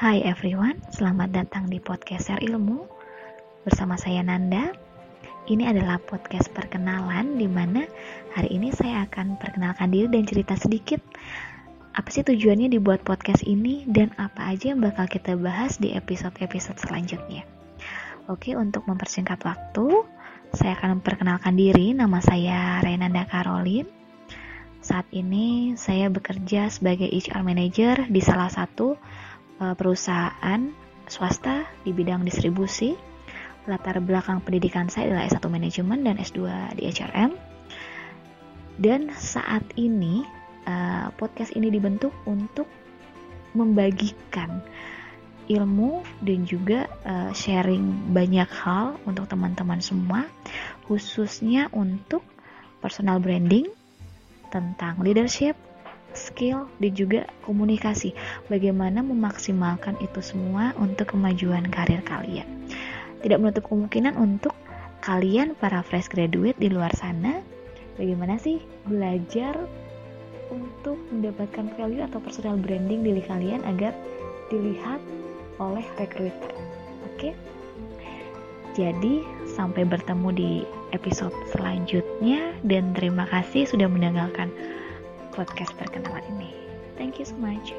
Hai everyone, selamat datang di podcast Share Ilmu bersama saya Nanda. Ini adalah podcast perkenalan di mana hari ini saya akan perkenalkan diri dan cerita sedikit apa sih tujuannya dibuat podcast ini dan apa aja yang bakal kita bahas di episode-episode selanjutnya. Oke, untuk mempersingkat waktu, saya akan memperkenalkan diri. Nama saya Renanda Karolin. Saat ini saya bekerja sebagai HR Manager di salah satu perusahaan swasta di bidang distribusi. Latar belakang pendidikan saya adalah S1 Manajemen dan S2 di HRM. Dan saat ini uh, podcast ini dibentuk untuk membagikan ilmu dan juga uh, sharing banyak hal untuk teman-teman semua, khususnya untuk personal branding tentang leadership, skill dan juga komunikasi. Bagaimana memaksimalkan itu semua untuk kemajuan karir kalian. Tidak menutup kemungkinan untuk kalian para fresh graduate di luar sana, bagaimana sih belajar untuk mendapatkan value atau personal branding diri kalian agar dilihat oleh recruiter. Oke? Jadi, sampai bertemu di episode selanjutnya dan terima kasih sudah mendengarkan podcast perkenalan ini. Thank you so much.